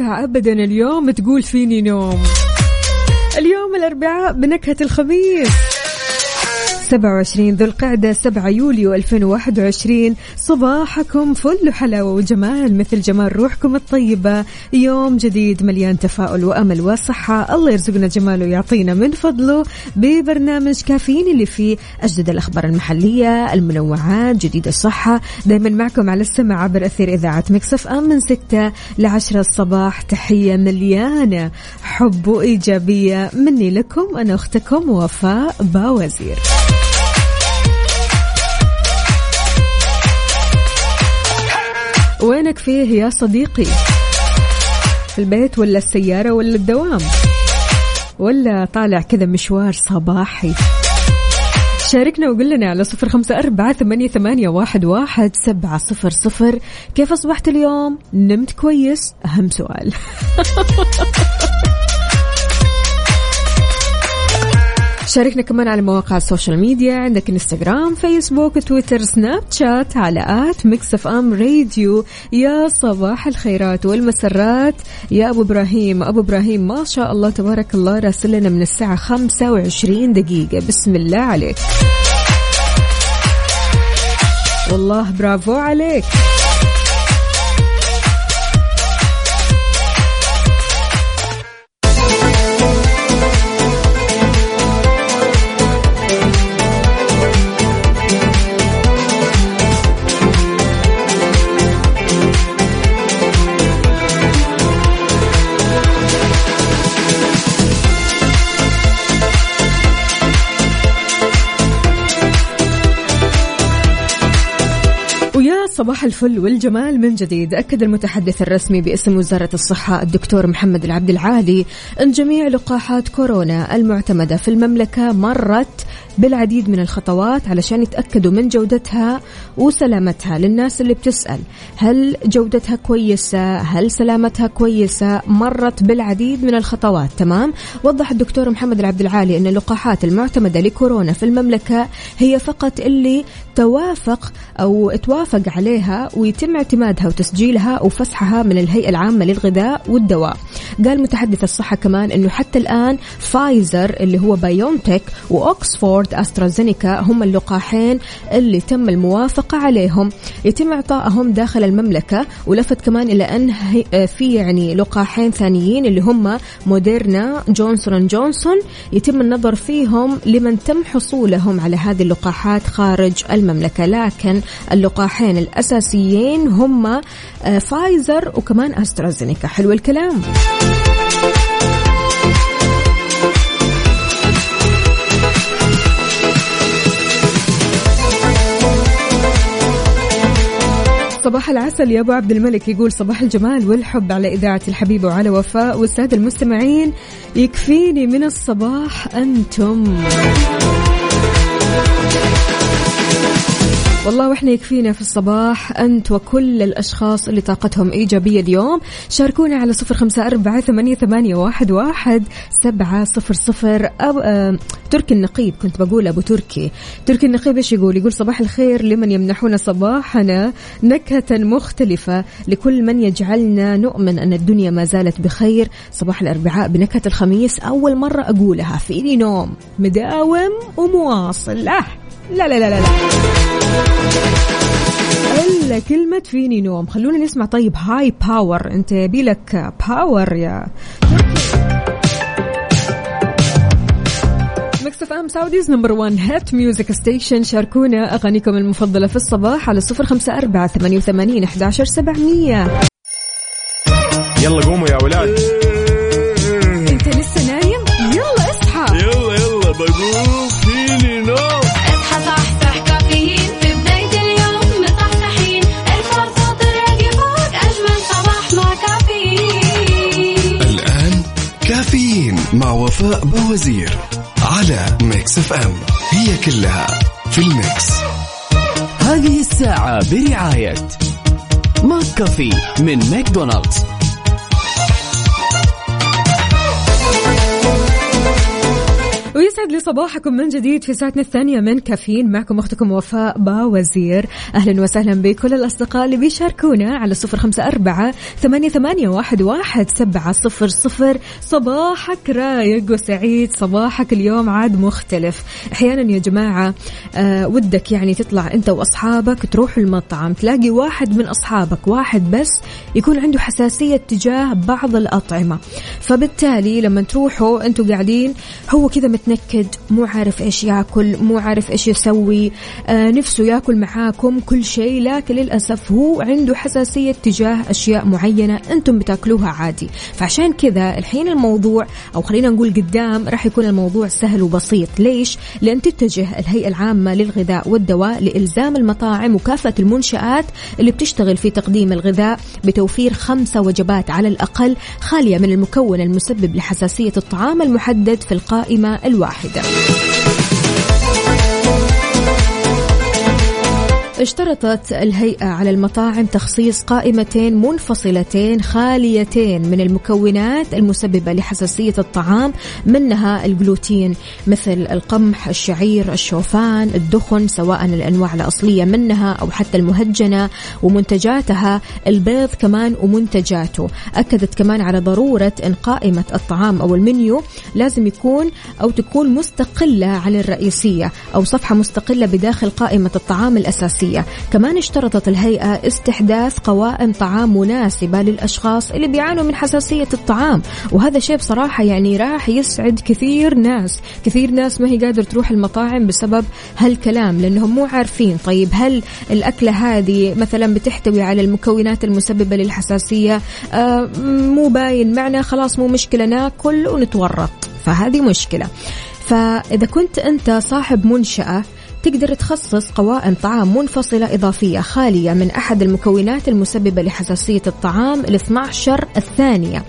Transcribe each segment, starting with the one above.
ينفع ابدا اليوم تقول فيني نوم. اليوم الأربعاء بنكهة الخميس 27 ذو القعدة 7 يوليو 2021 صباحكم فل حلاوة وجمال مثل جمال روحكم الطيبة. يوم جديد مليان تفاؤل وأمل وصحة. الله يرزقنا جماله ويعطينا من فضله. ببرنامج كافيين اللي فيه أجدد الأخبار المحلية المنوعات جديد الصحة. دايما معكم على السمع عبر أثير إذاعة مكسف أم من 6 ل 10 الصباح. تحية مليانة حب وإيجابية مني لكم أنا أختكم وفاء باوزير. وينك فيه يا صديقي؟ في البيت ولا السيارة ولا الدوام؟ ولا طالع كذا مشوار صباحي؟ شاركنا وقول لنا على صفر خمسة أربعة ثمانية, ثمانية واحد, واحد سبعة صفر صفر. كيف أصبحت اليوم؟ نمت كويس؟ أهم سؤال. شاركنا كمان على مواقع ال social media عندك انستغرام فيسبوك تويتر سناب شات على at Mix FM Radio يا صباح الخيرات والمسرات. يا أبو إبراهيم أبو إبراهيم ما شاء الله تبارك الله راسل لنا من الساعة 25 دقيقة. بسم الله عليك. والله برافو عليك. صباح الفل والجمال من جديد. أكد المتحدث الرسمي باسم وزارة الصحة الدكتور محمد العبد العالي أن جميع لقاحات كورونا المعتمدة في المملكة مرت بالعديد من الخطوات علشان يتأكدوا من جودتها وسلامتها للناس اللي بتسأل. هل جودتها كويسة؟ هل سلامتها كويسة؟ مرت بالعديد من الخطوات تمام؟ وضح الدكتور محمد العبد العالي أن اللقاحات المعتمدة لكورونا في المملكة هي فقط اللي توافق أو توافق عليها ويتم اعتمادها وتسجيلها وفسحها من الهيئة العامة للغذاء والدواء. قال متحدث الصحة كمان أنه حتى الآن فايزر اللي هو بايونتك أسترازينيكا هم اللقاحين اللي تم الموافقة عليهم. يتم إعطائهم داخل المملكة ولفت كمان إلى أن هي- في يعني لقاحين ثانيين اللي هم موديرنا جونسون جونسون. يتم النظر فيهم لمن تم حصولهم على هذه اللقاحات خارج المملكة. لكن اللقاحين الأساسيين هم آه، فايزر وكمان أسترازينيكا. حلو الكلام. صباح العسل يا أبو عبد الملك. يقول صباح الجمال والحب على إذاعة الحبيبه وعلى وفاء. والساده المستمعين يكفيني من الصباح أنتم. والله وإحنا يكفينا في الصباح. أنت وكل الأشخاص اللي طاقتهم إيجابية اليوم. شاركونا على صفر خمسة أربعة ثمانية, ثمانية واحد, واحد سبعة صفر صفر. أو آه تركي النقيب كنت بقول أبو تركي. تركي النقيب إيش يقول؟ يقول صباح الخير لمن يمنحون صباحنا نكهة مختلفة لكل من يجعلنا نؤمن أن الدنيا ما زالت بخير. صباح الأربعاء بنكهة الخميس أول مرة أقولها. فيني نوم مداوم ومواصل لا لا لا لا, لا. لا. إلا كلمة فيني نوم. خلونا نسمع طيب high power أنت يبيلك power يا Mix FM Saudi's number 1 hit music station. شاركونا أغانيكم المفضلة في الصباح على صفر خمسة أربعة ثمانية وثمانين أحداشر سبعمية. يلا قوموا يا ولاد. مع وفاء باوزير على Mix FM. هي كلها في ال mix. هذه الساعة برعاية McCafé من ماكدونالدز. ويسعد لي صباحكم من جديد في ساعتنا الثانية من كافيين. معكم أختكم وفاء باوزير. أهلا وسهلا بكل الأصدقاء اللي بيشاركونا على صفر خمسة أربعة ثمانية, ثمانية واحد, واحد سبعة صفر صفر. صباحك رايق وسعيد. صباحك اليوم عاد مختلف. أحيانا يا جماعة آه ودك يعني تطلع أنت وأصحابك تروحوا المطعم تلاقي واحد من أصحابك واحد بس يكون عنده حساسية تجاه بعض الأطعمة. فبالتالي لما تروحوا أنتوا قاعدين هو كذا متنكد مو عارف إيش ياكل مو عارف إيش يسوي آه نفسه ياكل معاكم كل شيء لكن للأسف هو عنده حساسية تجاه أشياء معينة أنتم بتاكلوها عادي. فعشان كذا الحين الموضوع أو خلينا نقول قدام راح يكون الموضوع سهل وبسيط. ليش؟ لأن تتجه الهيئة العامة للغذاء والدواء لإلزام المطاعم وكافة المنشآت اللي بتشتغل في تقديم الغذاء بتوفير خمسة وجبات على الأقل خالية من المكون المسبب لحساسية الطعام المحدد في القائمة الواحدة. اشترطت الهيئة على المطاعم تخصيص قائمتين منفصلتين خاليتين من المكونات المسببة لحساسية الطعام منها الجلوتين مثل القمح، الشعير، الشوفان، الدخن سواء الأنواع الأصلية منها أو حتى المهجنة ومنتجاتها، البيض كمان ومنتجاته، أكدت كمان على ضرورة أن قائمة الطعام أو المنيو لازم يكون أو تكون مستقلة عن الرئيسية أو صفحة مستقلة بداخل قائمة الطعام الأساسية. كمان اشترطت الهيئة استحداث قوائم طعام مناسبة للأشخاص اللي بيعانوا من حساسية الطعام. وهذا شيء بصراحة يعني راح يسعد كثير ناس. كثير ناس ما هي قادر تروح المطاعم بسبب هالكلام لأنهم مو عارفين. طيب هل الأكلة هذه مثلا بتحتوي على المكونات المسببة للحساسية؟ آه مو باين. معنا خلاص مو مشكلة ناكل ونتورط. فهذه مشكلة. فإذا كنت أنت صاحب منشأة تقدر تخصص قوائم طعام منفصلة إضافية خالية من أحد المكونات المسببة لحساسية الطعام ال 12 الثانية.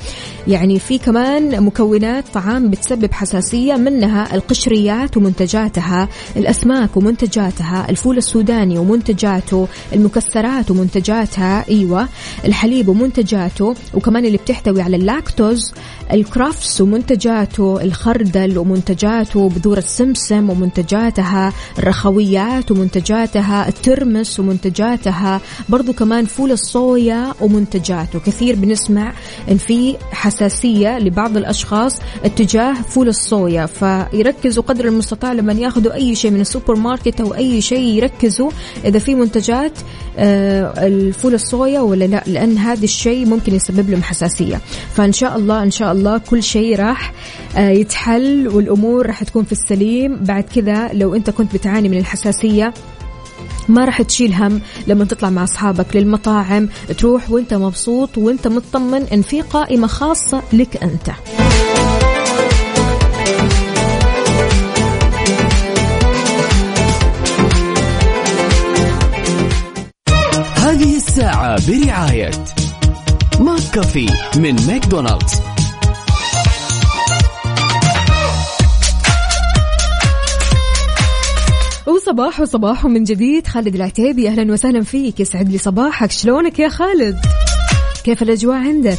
يعني في كمان مكونات طعام بتسبب حساسية منها القشريات ومنتجاتها الأسماك ومنتجاتها الفول السوداني ومنتجاته المكسرات ومنتجاتها أيوة الحليب ومنتجاته وكمان اللي بتحتوي على اللاكتوز الكرافس ومنتجاته الخردل ومنتجاته بذور السمسم ومنتجاتها الرخويات ومنتجاتها الترمس ومنتجاتها برضو كمان فول الصويا ومنتجاته. كثير بنسمع إن في حساسية لبعض الأشخاص اتجاه فول الصويا فيركزوا قدر المستطاع لما ياخذوا أي شيء من السوبر ماركت أو أي شيء يركزوا إذا في منتجات آه، الفول الصويا ولا لا لأن هذا الشيء ممكن يسبب لهم حساسية. فإن شاء الله إن شاء الله كل شيء راح آه، يتحل والأمور راح تكون في السليم. بعد كذا لو أنت كنت بتعاني من الحساسية. ما راح تشيل هم لما تطلع مع أصحابك للمطاعم. تروح وانت مبسوط وانت مطمن إن في قائمة خاصة لك أنت. هذه الساعة برعاية McCafé من ماكدونالدز. وصباح وصباح من جديد. خالد العتيبي أهلا وسهلا فيك. يسعد لي صباحك. شلونك يا خالد؟ كيف الأجواء عندك؟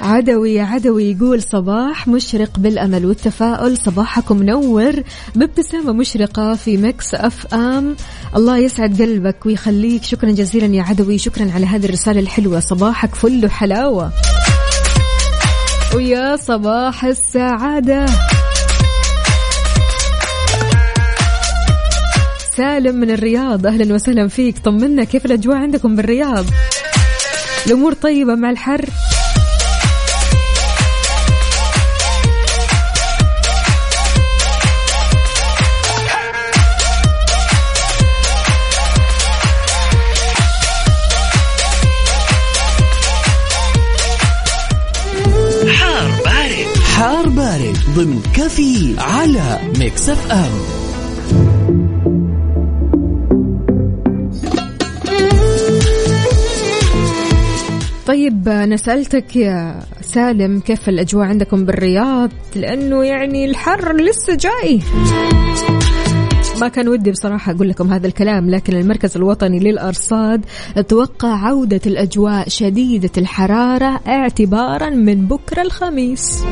عدوي عدوي يقول صباح مشرق بالأمل والتفاؤل. صباحكم منور بابتسامة مشرقة في Mix FM. الله يسعد قلبك ويخليك. شكرا جزيلا يا عدوي. شكرا على هذه الرسالة الحلوة. صباحك فل حلاوه ويا صباح السعادة. سالم من الرياض. أهلا وسهلا فيك. طمنا كيف الأجواء عندكم بالرياض؟ الأمور طيبة مع الحر. حار بارد. حار بارد ضمن كفي على Mix FM. طيب أنا سألتك يا سالم كيف الأجواء عندكم بالرياض؟ لأنه يعني الحر لسه جاي. ما كان ودي بصراحة أقول لكم هذا الكلام لكن المركز الوطني للأرصاد توقع عودة الأجواء شديدة الحرارة اعتبارا من بكرة الخميس.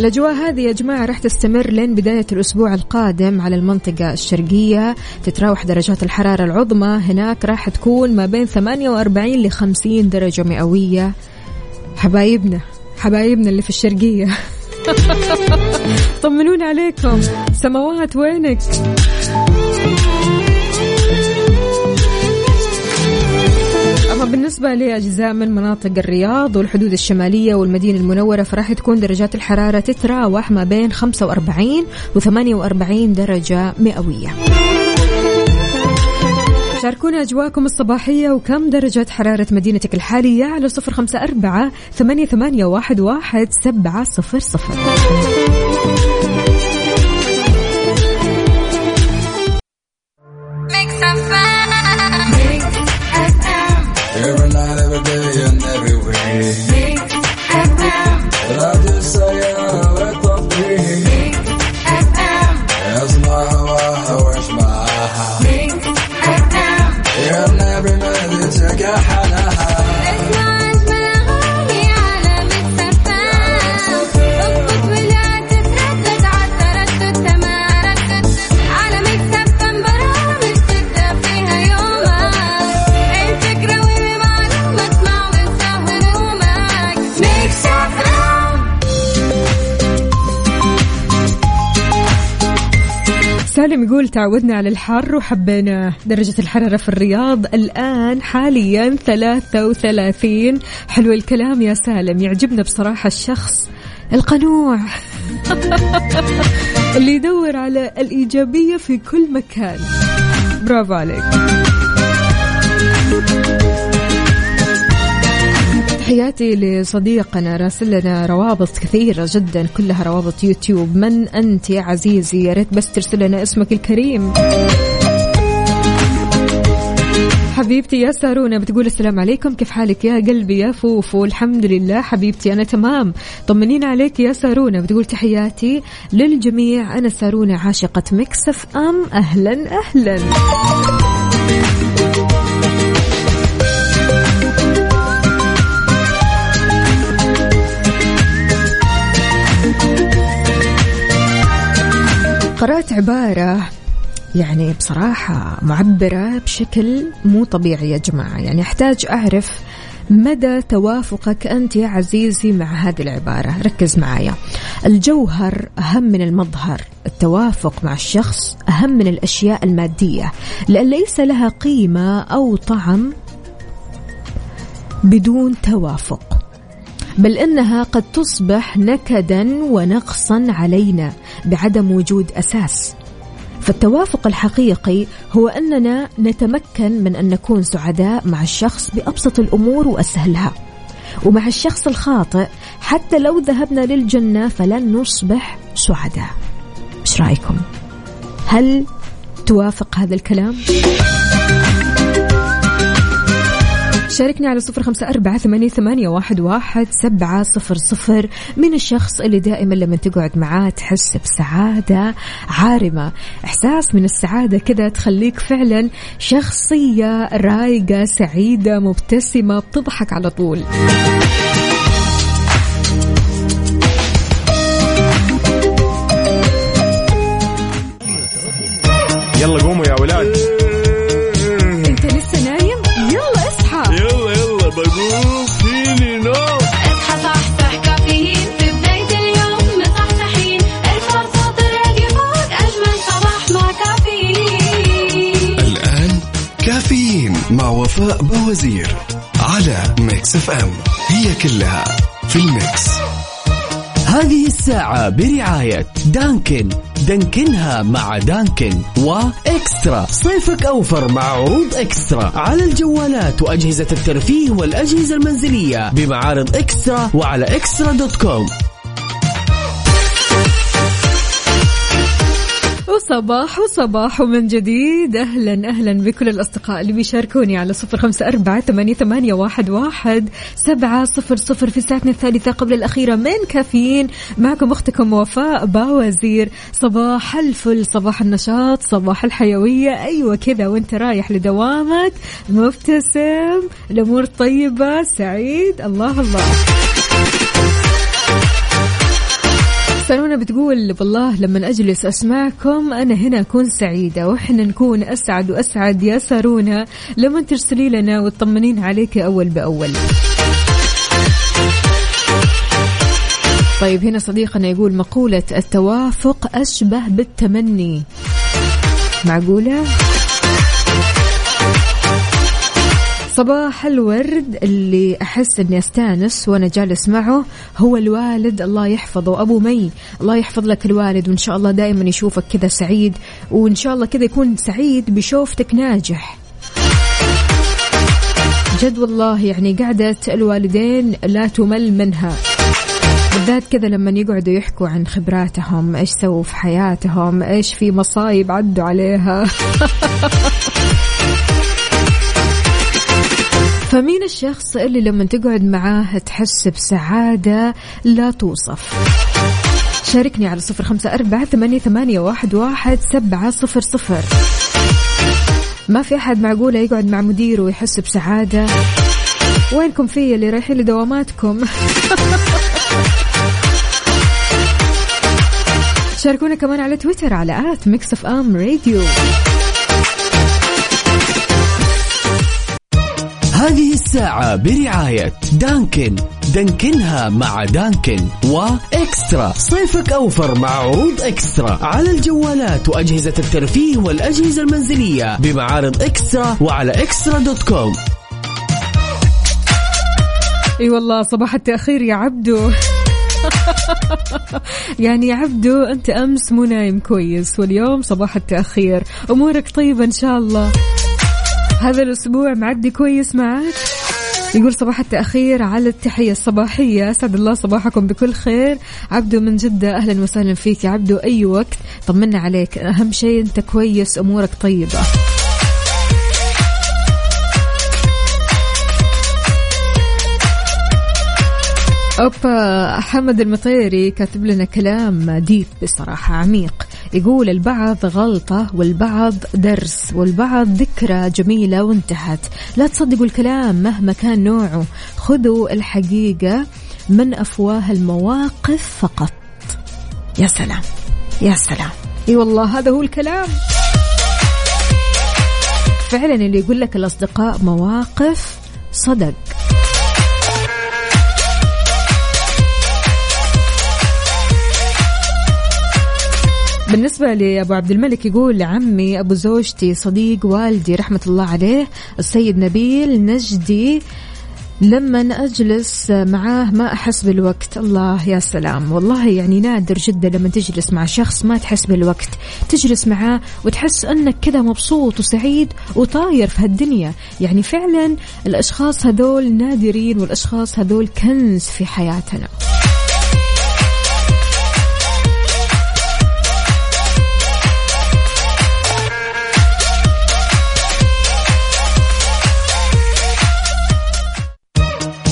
الأجواء هذه يا جماعة راح تستمر لين بداية الأسبوع القادم على المنطقة الشرقية. تتراوح درجات الحرارة العظمى. هناك راح تكون ما بين 48 ل 50 درجة مئوية. حبايبنا حبايبنا اللي في الشرقية. طمنون عليكم. سماوات وينك؟ بالنسبة لأجزاء من مناطق الرياض والحدود الشمالية والمدينة المنورة فراح تكون درجات الحرارة تتراوح ما بين 45 و 48 درجة مئوية. شاركونا أجواءكم الصباحية وكم درجة حرارة مدينتك الحالية؟ على صفر خمسة أربعة ثمانية, واحد سبعة صفر صفر. سالم يقول تعودنا على الحر وحبيناه درجة الحرارة في الرياض. الآن حاليا 33 حلو الكلام يا سالم. يعجبنا بصراحة الشخص القنوع. اللي يدور على الإيجابية في كل مكان. برافو عليك. تحياتي لصديقنا راسل لنا روابط كثيرة جدا كلها روابط يوتيوب. من أنت يا عزيزي؟ يا ريت بس ترسل لنا اسمك الكريم. حبيبتي يا سارونا بتقول السلام عليكم. كيف حالك يا قلبي يا فوفو؟ الحمد لله حبيبتي أنا تمام. طمنين عليك يا سارونا بتقول تحياتي للجميع. أنا سارونا عاشقة مكسف أم؟ أهلا أهلا. قرأت عبارة يعني بصراحة معبرة بشكل مو طبيعي يا جماعة. يعني أحتاج أعرف مدى توافقك أنت يا عزيزي مع هذه العبارة. ركز معايا. الجوهر أهم من المظهر التوافق مع الشخص أهم من الأشياء المادية لأن ليس لها قيمة أو طعم بدون توافق. بل إنها قد تصبح نكدا ونقصا علينا بعدم وجود أساس. فالتوافق الحقيقي هو أننا نتمكن من أن نكون سعداء مع الشخص بأبسط الأمور وأسهلها. ومع الشخص الخاطئ حتى لو ذهبنا للجنة فلن نصبح سعداء. إيش رأيكم؟ هل توافق هذا الكلام؟ شاركني على صفر خمسة أربعة ثمانية, ثمانية واحد, واحد سبعة صفر صفر. من الشخص اللي دائما لما تقعد معاه تحس بسعادة عارمة. إحساس من السعادة كذا تخليك فعلا شخصية رايقة سعيدة مبتسمة بتضحك على طول. يلا قوموا يا ولاد. وفاء باوزير على Mix FM. هي كلها في ال mix. هذه الساعة برعاية دانكن. دانكنها مع دانكن وإكسترا. صيفك أوفر مع عروض إكسترا. على الجوالات وأجهزة الترفيه والأجهزة المنزلية بمعارض إكسترا وعلى eXtra dot com. صباح صباح من جديد. أهلا أهلا بكل الأصدقاء اللي بيشاركوني على صفر خمسة أربعة ثمانية, ثمانية واحد, واحد سبعة صفر صفر في ساعتنا الثالثة قبل الأخيرة من كافيين. معكم أختكم وفاء باوزير. صباح الفل صباح النشاط صباح الحيوية. أيوة كذا وأنت رايح لدوامك. مبتسم الأمور طيبة سعيد. الله الله. سلمى بتقول والله لما أجلس أسمعكم أنا هنا أكون سعيدة وإحنا نكون أسعد وأسعد يا سارونا. لما ترسلي لنا وتطمنين عليك أول بأول. طيب هنا صديقنا يقول مقولة التوافق أشبه بالتمني. معقولة؟ صباح الورد. اللي أحس أني أستأنس وأنا جالس معه هو الوالد. الله يحفظه. أبو مي الله يحفظ لك الوالد وإن شاء الله دائما يشوفك كذا سعيد وإن شاء الله كذا يكون سعيد بشوفتك ناجح. جد والله يعني قعدة الوالدين لا تمل منها. بالذات كذا لما يقعدوا يحكوا عن خبراتهم. إيش سووا في حياتهم؟ إيش في مصايب عدوا عليها؟ فمين الشخص اللي لما تقعد معاه تحس بسعادة لا توصف؟ شاركني على صفر خمسة أربعة ثمانية, ثمانية واحد, واحد سبعة صفر صفر. ما في أحد معقولة يقعد مع مديره ويحس بسعادة؟ وينكم في اللي رايحين لدواماتكم؟ شاركونا كمان على تويتر على at Mix FM Radio. هذه الساعة برعاية دانكن. دانكنها مع دانكن وإكسترا. صيفك أوفر مع عروض إكسترا. على الجوالات وأجهزة الترفيه والأجهزة المنزلية بمعارض إكسترا وعلى eXtra dot com. أي والله صباح التأخير يا عبدو. يعني يا عبدو أنت أمس مو نايم كويس واليوم صباح التأخير. أمورك طيبة إن شاء الله. هذا الأسبوع معدي كويس معك. يقول صباح التأخير على التحية الصباحية. أسعد الله صباحكم بكل خير. عبدو من جدة أهلا وسهلا فيك. يا عبدو أي وقت؟ طمنا عليك. أهم شيء أنت كويس أمورك طيبة. أوبا حمد المطيري كاتب لنا كلام ديب بصراحة عميق. يقول البعض غلطة والبعض درس والبعض ذكرى جميلة وانتهت. لا تصدقوا الكلام مهما كان نوعه. خذوا الحقيقة من أفواه المواقف فقط. يا سلام يا سلام. إي والله هذا هو الكلام. فعلا اللي يقول لك الأصدقاء مواقف صدق. بالنسبة لأبو عبد الملك يقول لعمي أبو زوجتي صديق والدي رحمة الله عليه السيد نبيل نجدي لما أجلس معاه ما أحس بالوقت. الله يا سلام. والله يعني نادر جدا لما تجلس مع شخص ما تحس بالوقت. تجلس معاه وتحس أنك كذا مبسوط وسعيد وطاير في هالدنيا. يعني فعلا الأشخاص هذول نادرين والأشخاص هذول كنز في حياتنا.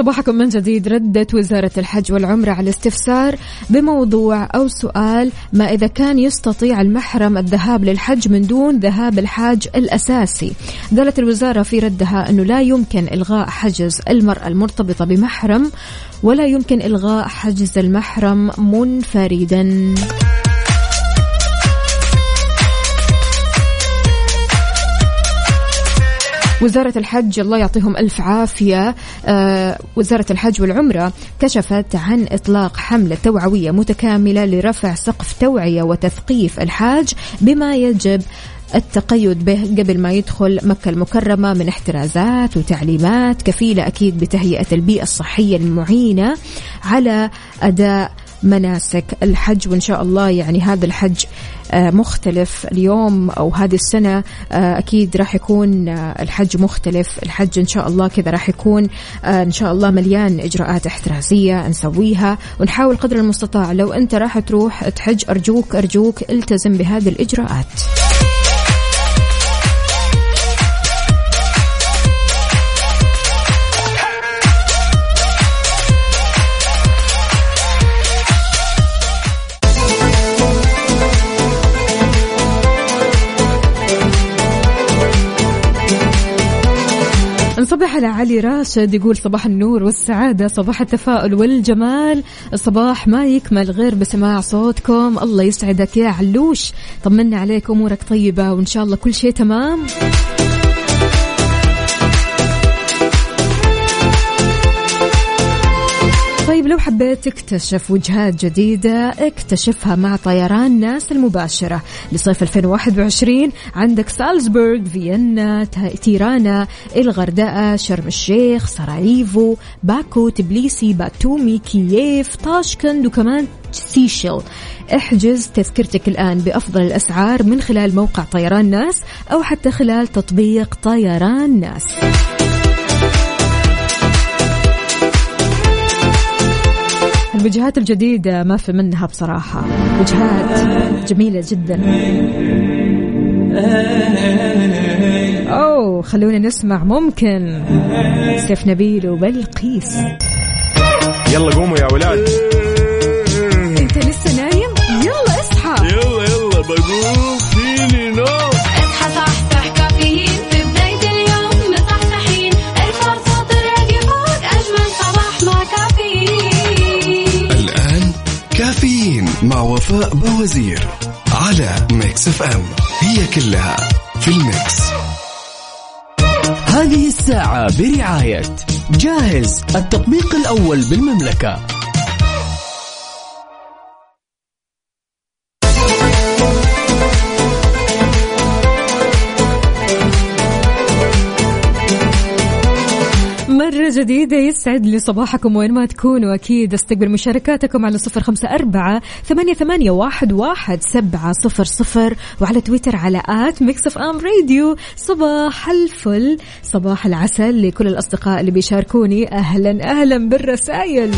صباحكم من جديد. ردت وزارة الحج والعمرة على استفسار بموضوع أو سؤال ما إذا كان يستطيع المحرم الذهاب للحج من دون ذهاب الحاج الأساسي. قالت الوزارة في ردها أنه لا يمكن إلغاء حجز المرأة المرتبطة بمحرم ولا يمكن إلغاء حجز المحرم منفردا. وزارة الحج الله يعطيهم ألف عافية. آه، وزارة الحج والعمرة كشفت عن إطلاق حملة توعوية متكاملة لرفع سقف توعية وتثقيف الحاج بما يجب التقيد به قبل ما يدخل مكة المكرمة من احترازات وتعليمات كفيلة أكيد بتهيئة البيئة الصحية المعينة على أداء مناسك الحج وإن شاء الله يعني هذا الحج آه، مختلف اليوم أو هذه السنة آه، أكيد راح يكون آه، الحج مختلف. الحج إن شاء الله كذا راح يكون إن شاء الله مليان إجراءات احترازية نسويها. ونحاول قدر المستطاع لو أنت راح تروح تحج أرجوك أرجوك التزم بهذه الإجراءات. نصبح على علي راشد يقول صباح النور والسعادة صباح التفاؤل والجمال. الصباح ما يكمل غير بسماع صوتكم. الله يسعدك يا علوش. طمنا عليك أمورك طيبة وإن شاء الله كل شيء تمام. لو حبيت تكتشف وجهات جديدة اكتشفها مع طيران ناس المباشرة. لصيف 2021 عندك سالزبورغ فيينا تيرانا الغردقة شرم الشيخ سراييفو باكو تبليسي باتومي كييف طاشكند وكمان سيشل احجز تذكرتك الآن بأفضل الأسعار من خلال موقع طيران ناس أو حتى خلال تطبيق طيران ناس. الوجهات الجديدة ما في منها بصراحة. وجهات جميلة جدا. أوه خلونا نسمع. ممكن سيف نبيل وبلقيس. يلا قوموا يا ولاد. وفاء بوازير على Mix FM هي كلها في ال mix. هذه الساعة برعاية جاهز التطبيق الأول بالمملكة. جديدة يسعد لي صباحكم وين ما تكونوا. أكيد أستقبل مشاركاتكم على صفر خمسة أربعة ثمانية, ثمانية واحد, واحد سبعة صفر صفر وعلى تويتر على at Mix FM Radio. صباح الفل. صباح العسل لكل الأصدقاء اللي بيشاركوني. أهلا أهلا بالرسايل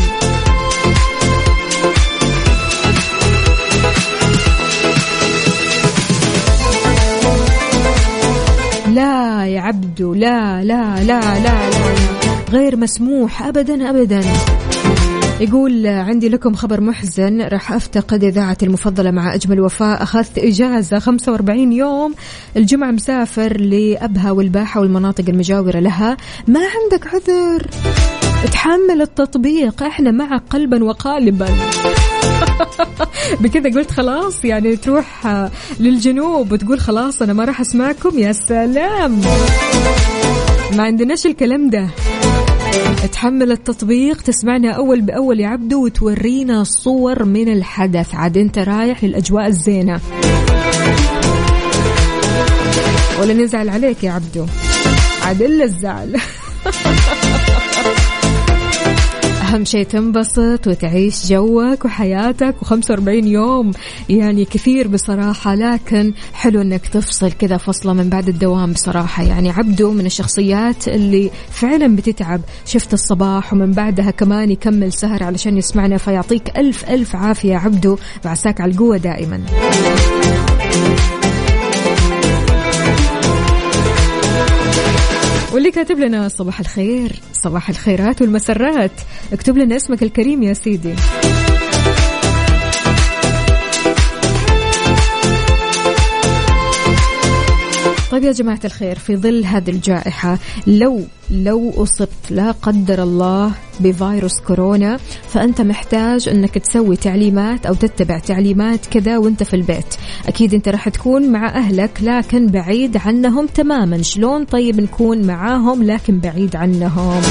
لا يا عبدو لا لا لا لا, لا. غير مسموح ابدا ابدا. يقول عندي لكم خبر محزن. راح أفتقد إذاعتي المفضلة مع أجمل وفاء. أخذت إجازة 45 يوم. الجمعة مسافر لأبها والباحة والمناطق المجاورة لها. ما عندك عذر؟ تحمل التطبيق. إحنا معك قلبا وقالبا. بكذا قلت خلاص يعني تروح للجنوب وتقول خلاص أنا ما راح أسمعكم. يا سلام. ما عندناش الكلام ده. تحمل التطبيق تسمعنا أول بأول يا عبدو وتورينا صور من الحدث. عاد أنت رايح للأجواء الزينة. ولا نزعل عليك يا عبدو. عاد إلا الزعل. أهم شيء تنبسط وتعيش جوك وحياتك و45 يوم. يعني كثير بصراحة لكن حلو أنك تفصل كذا فصلة من بعد الدوام بصراحة. يعني عبده من الشخصيات اللي فعلا بتتعب. شفت الصباح ومن بعدها كمان يكمل سهر علشان يسمعنا فيعطيك ألف ألف عافية عبده وعساك على القوة دائما. واللي كاتب لنا صباح الخير صباح الخيرات والمسرات. اكتب لنا اسمك الكريم يا سيدي. طيب يا جماعة الخير في ظل هذه الجائحة لو لو أصبت لا قدر الله بفيروس كورونا فأنت محتاج أنك تسوي تعليمات أو تتبع تعليمات كذا وأنت في البيت. أكيد أنت راح تكون مع أهلك لكن بعيد عنهم تماما. شلون طيب نكون معاهم لكن بعيد عنهم؟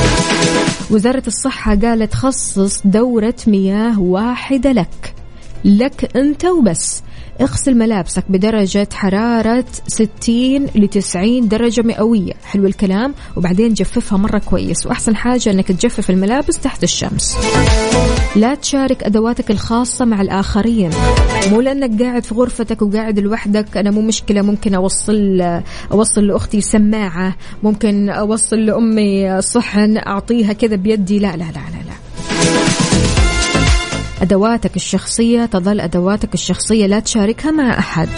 وزارة الصحة قالت خصص دورة مياه واحدة لك. لك أنت وبس. اغسل ملابسك بدرجة حرارة 60 ل 90 درجة مئوية. حلو الكلام. وبعدين جففها مرة كويس. وأحسن حاجة أنك تجفف الملابس تحت الشمس. لا تشارك أدواتك الخاصة مع الآخرين. مو لأنك قاعد في غرفتك وقاعد لوحدك. أنا مو مشكلة. ممكن أوصل أوصل لأختي سماعة. ممكن أوصل لأمي صحن أعطيها كذا بيدي. لا لا لا لا, لا. أدواتك الشخصية تظل أدواتك الشخصية لا تشاركها مع أحد.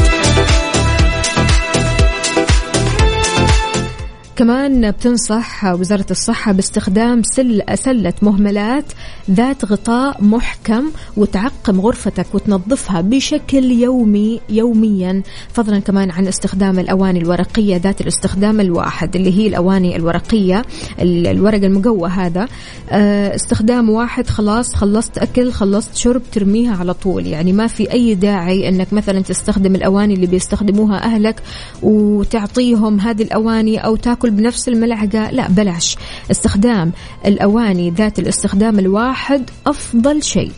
كمان بتنصح وزارة الصحة باستخدام سل سلة مهملات ذات غطاء محكم وتعقم غرفتك وتنظفها بشكل يومي يوميا فضلا كمان عن استخدام الأواني الورقية ذات الاستخدام الواحد اللي هي الأواني الورقية ال- الورق المقوى هذا. آه، استخدام واحد خلاص خلصت أكل خلصت شرب ترميها على طول. يعني ما في أي داعي أنك مثلا تستخدم الأواني اللي بيستخدموها أهلك وتعطيهم هذه الأواني أو تاكل بنفس الملعقة؟ لا بلاش. استخدام الأواني ذات الاستخدام الواحد أفضل شيء.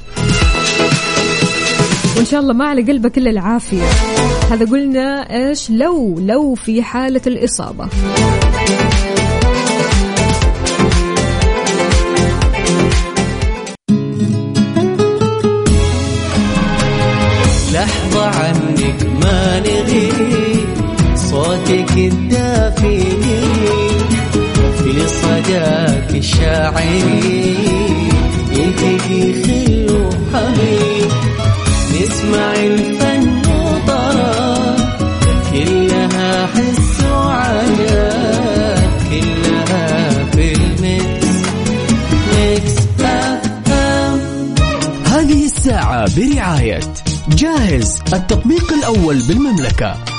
وإن شاء الله ما على قلبك إلا العافية. هذا قلنا إيش؟ لو لو في حالة الإصابة. لحظة عنك ما نغيب صوتك في صداك الشاعري يلتقي خل وحبيب نسمع الفن وطرب كلها حس وعجب كلها في ال mix mix هذه الساعة برعاية جاهز التطبيق الأول بالمملكة.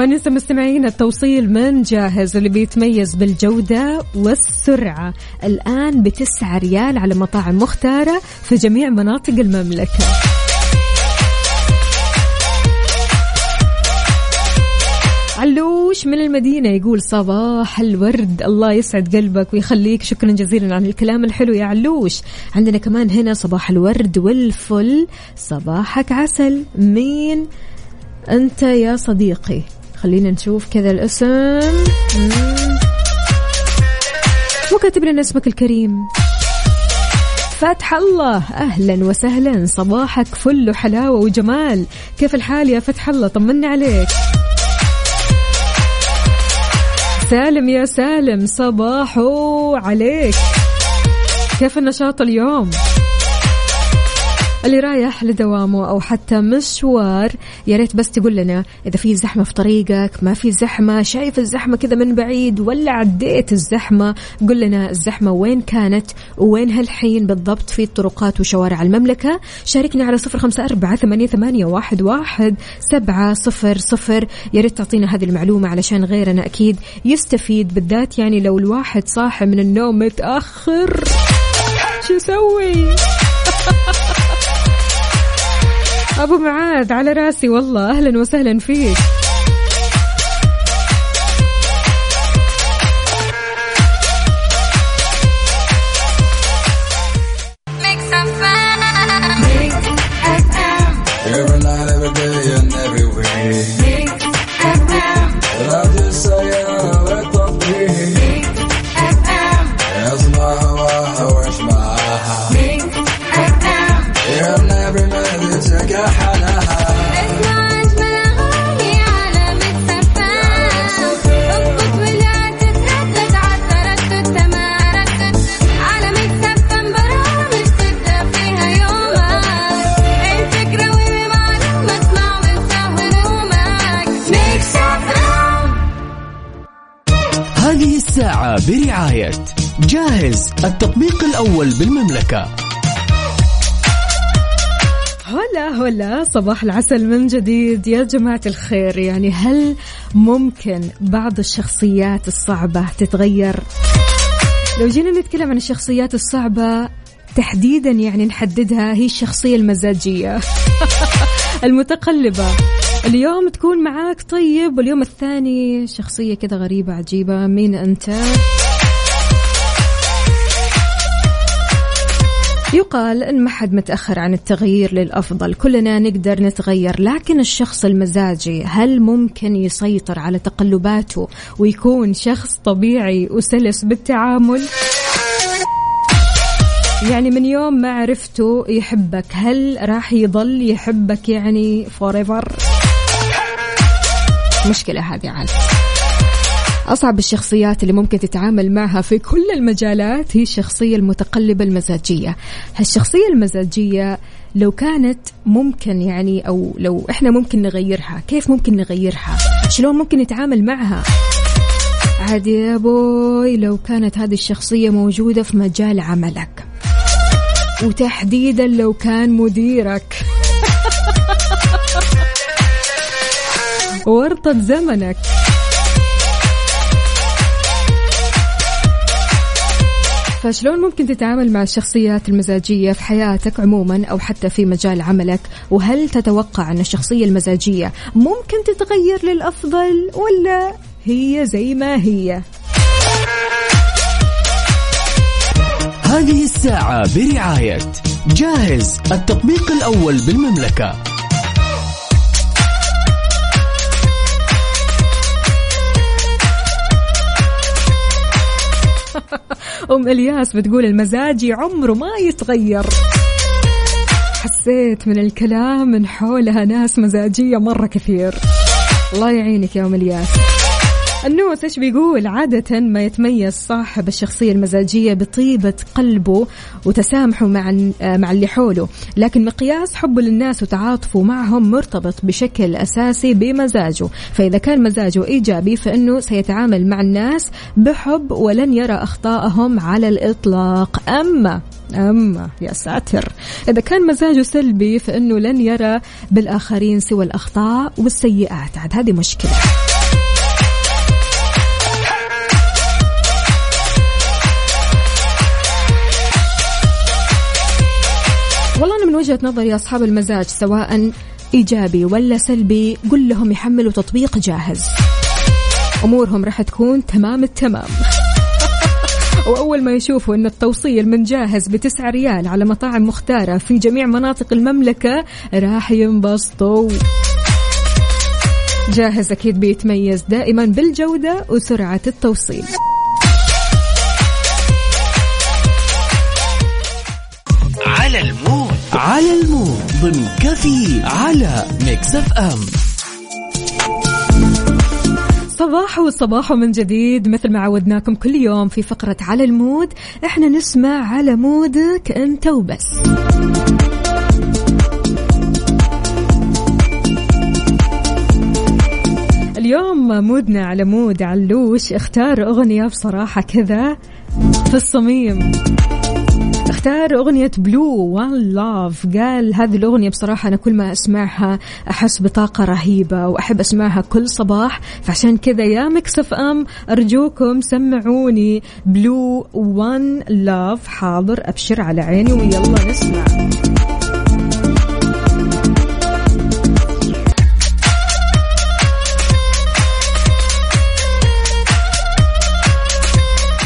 ما ننسى مستمعين التوصيل من جاهز اللي بيتميز بالجودة والسرعة. الآن بتسعة ريال على مطاعم مختارة في جميع مناطق المملكة. علوش من المدينة يقول صباح الورد الله يسعد قلبك ويخليك. شكرا جزيلا على الكلام الحلو يا علوش. عندنا كمان هنا صباح الورد والفل. صباحك عسل. مين؟ أنت يا صديقي. خلينا نشوف كذا الاسم. مم. وكاتب لنا اسمك الكريم. فتح الله أهلا وسهلا صباحك فل وحلاوة وجمال. كيف الحال يا فتح الله؟ طمنا عليك. سالم يا سالم صباحو عليك. كيف النشاط اليوم؟ اللي رايح لدوامه أو حتى مشوار يا ريت بس تقول لنا إذا في زحمة في طريقك ما في زحمة شايف الزحمة كذا من بعيد ولا عديت الزحمة قل لنا الزحمة وين كانت وين هالحين بالضبط في الطرقات وشوارع المملكة. شاركنا على صفر أربعة ثمانية, ثمانية واحد, واحد سبعة صفر صفر. يا ريت تعطينا هذه المعلومة علشان غيرنا أكيد يستفيد بالذات يعني لو الواحد صاحي من النوم متأخر. شو يسوي أبو معاذ على راسي والله أهلا وسهلا فيك. التطبيق الأول بالمملكة. هلا هلا صباح العسل من جديد. يا جماعة الخير يعني هل ممكن بعض الشخصيات الصعبة تتغير؟ لو جينا نتكلم عن الشخصيات الصعبة تحديدا يعني نحددها هي الشخصية المزاجية. المتقلبة. اليوم تكون معاك طيب واليوم الثاني شخصية كذا غريبة عجيبة. مين أنت؟ يقال إن ما حد متأخر عن التغيير للأفضل. كلنا نقدر نتغير لكن الشخص المزاجي هل ممكن يسيطر على تقلباته ويكون شخص طبيعي وسلس بالتعامل؟ يعني من يوم ما عرفته يحبك هل راح يضل يحبك يعني forever مشكلة هذه عاد. أصعب الشخصيات اللي ممكن تتعامل معها في كل المجالات هي الشخصية المتقلبة المزاجية. هالشخصية المزاجية لو كانت ممكن يعني أو لو إحنا ممكن نغيرها كيف ممكن نغيرها؟ شلون ممكن نتعامل معها؟ عادي يا بوي لو كانت هذه الشخصية موجودة في مجال عملك. وتحديدا لو كان مديرك. ورطة زمنك. فشلون ممكن تتعامل مع الشخصيات المزاجية في حياتك عموما أو حتى في مجال عملك؟ وهل تتوقع أن الشخصية المزاجية ممكن تتغير للأفضل ولا هي زي ما هي؟ هذه الساعة برعاية جاهز التطبيق الأول بالمملكة. أم إلياس بتقول المزاجي عمره ما يتغير. حسيت من الكلام من حولها ناس مزاجية مرة كثير. الله يعينك يا أم إلياس. النوس إيش بيقول؟ عادة ما يتميز صاحب الشخصية المزاجية بطيبة قلبه وتسامحه مع مع اللي حوله، لكن مقياس حبه للناس وتعاطفه معهم مرتبط بشكل أساسي بمزاجه، فإذا كان مزاجه إيجابي فإنه سيتعامل مع الناس بحب ولن يرى أخطائهم على الإطلاق، أما أما يا ساتر إذا كان مزاجه سلبي فإنه لن يرى بالآخرين سوى الأخطاء والسيئات. عاد هذه مشكلة. وجهة نظري أصحاب المزاج سواء إيجابي ولا سلبي قل لهم يحملوا تطبيق جاهز. أمورهم راح تكون تمام التمام. وأول ما يشوفوا أن التوصيل من جاهز بتسعة ريال على مطاعم مختارة في جميع مناطق المملكة راح ينبسطوا. جاهز أكيد بيتميز دائما بالجودة وسرعة التوصيل. على ال mood على ال mood ضمن كفي على Mix FM. صباح وصباح من جديد مثل ما عودناكم كل يوم في فقرة على ال mood إحنا نسمع على mood ك أنت وبس. اليوم mood نا على mood علوش اختار أغنية بصراحة كذا في الصميم. اختار أغنية Blue One Love قال هذه الأغنية بصراحة أنا كل ما أسمعها أحس بطاقة رهيبة وأحب أسمعها كل صباح. فعشان كذا يا Mix FM أرجوكم سمعوني. Blue One Love حاضر أبشر على عيني ويلا نسمع.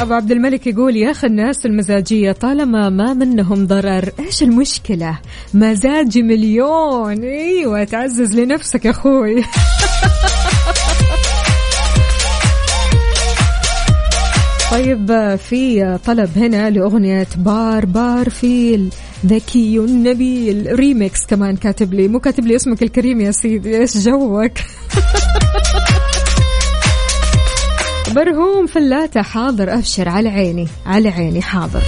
أبو عبد الملك يقول يا أخي الناس المزاجية طالما ما منهم ضرر إيش المشكلة؟ مزاجي مليون. أيوة تعزز لنفسك أخوي. طيب في طلب هنا لأغنية بار بار فيل ذكي نبيل ريميكس كمان كاتب لي مو كاتب لي اسمك الكريم يا سيدي إيش جوك؟ برهوم فلاتة حاضر أبشر على عيني على عيني حاضر.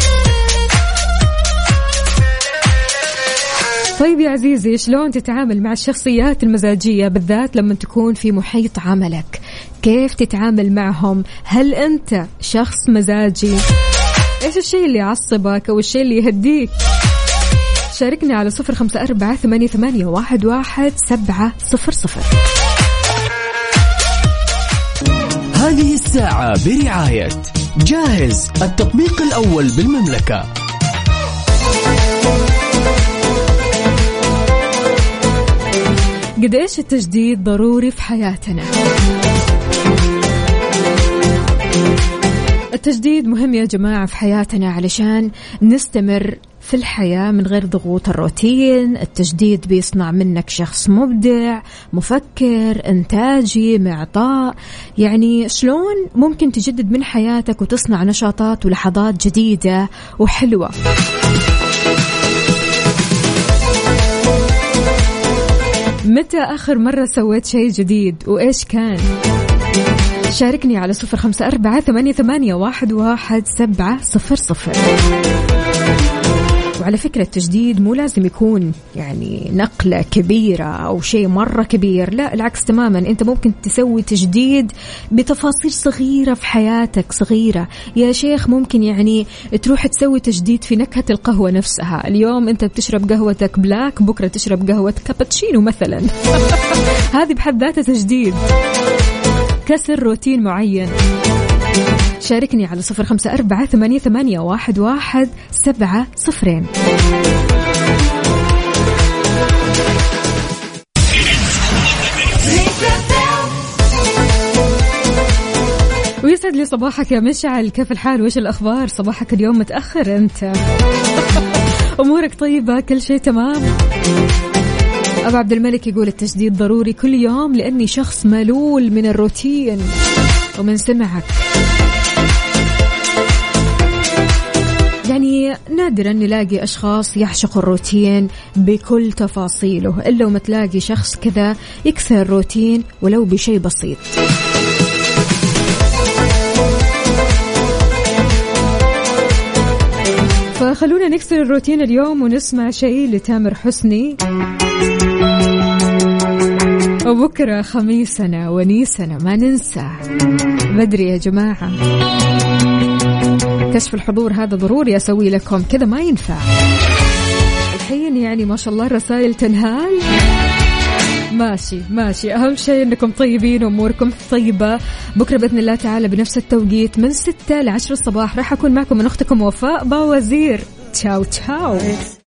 طيب يا عزيزي شلون تتعامل مع الشخصيات المزاجية بالذات لما تكون في محيط عملك؟ كيف تتعامل معهم؟ هل أنت شخص مزاجي؟ إيش الشيء اللي يعصبك أو الشيء اللي يهديك؟ شاركني على صفر خمسة أربعة ثمانية, واحد سبعة صفر صفر. هذه الساعة برعاية جاهز التطبيق الأول بالمملكة. قد إيش التجديد ضروري في حياتنا؟ التجديد مهم يا جماعة في حياتنا علشان نستمر في الحياة من غير ضغوط الروتين التجديد بيصنع منك شخص مبدع مفكر إنتاجي معطاء. يعني شلون ممكن تجدد من حياتك وتصنع نشاطات ولحظات جديدة وحلوة؟ متى آخر مرة سويت شيء جديد وإيش كان؟ شاركني على صفر خمسة أربعة ثمانية, ثمانية واحد, واحد سبعة صفر صفر. وعلى فكرة التجديد مو لازم يكون يعني نقلة كبيرة أو شيء مرة كبير لا العكس تماما. أنت ممكن تسوي تجديد بتفاصيل صغيرة في حياتك صغيرة. يا شيخ ممكن يعني تروح تسوي تجديد في نكهة القهوة نفسها. اليوم أنت بتشرب قهوتك black بكرة تشرب قهوة كابتشينو مثلا. هذه بحد ذاتها تجديد. كسر روتين معين. شاركني على صفر خمسة أربعة ثمانية, ثمانية واحد, واحد سبعة صفرين. ويسعد لي صباحك يا مشعل. كيف الحال؟ وش الأخبار؟ صباحك اليوم متأخر أنت. أمورك طيبة؟ كل شيء تمام؟ أبو عبد الملك يقول التجديد ضروري كل يوم لأني شخص ملول من الروتين. ومن سمعك. نادرا نلاقي أشخاص يعشقوا الروتين بكل تفاصيله. إلا وما تلاقي شخص كذا يكسر الروتين ولو بشيء بسيط. فخلونا نكسر الروتين اليوم ونسمع شيء لتامر حسني. وبكرة خميسنا ونيسنا ما ننسى. بدري يا جماعة. كشف الحضور هذا ضروري أسوي لكم كذا ما ينفع. الحين يعني ما شاء الله الرسائل تنهال. ماشي ماشي. أهم شيء أنكم طيبين وأموركم طيبة. بكرة بإذن الله تعالى بنفس التوقيت من 6 ل 10 الصباح. راح أكون معكم من أختكم وفاء باوزير. تشاو تشاو.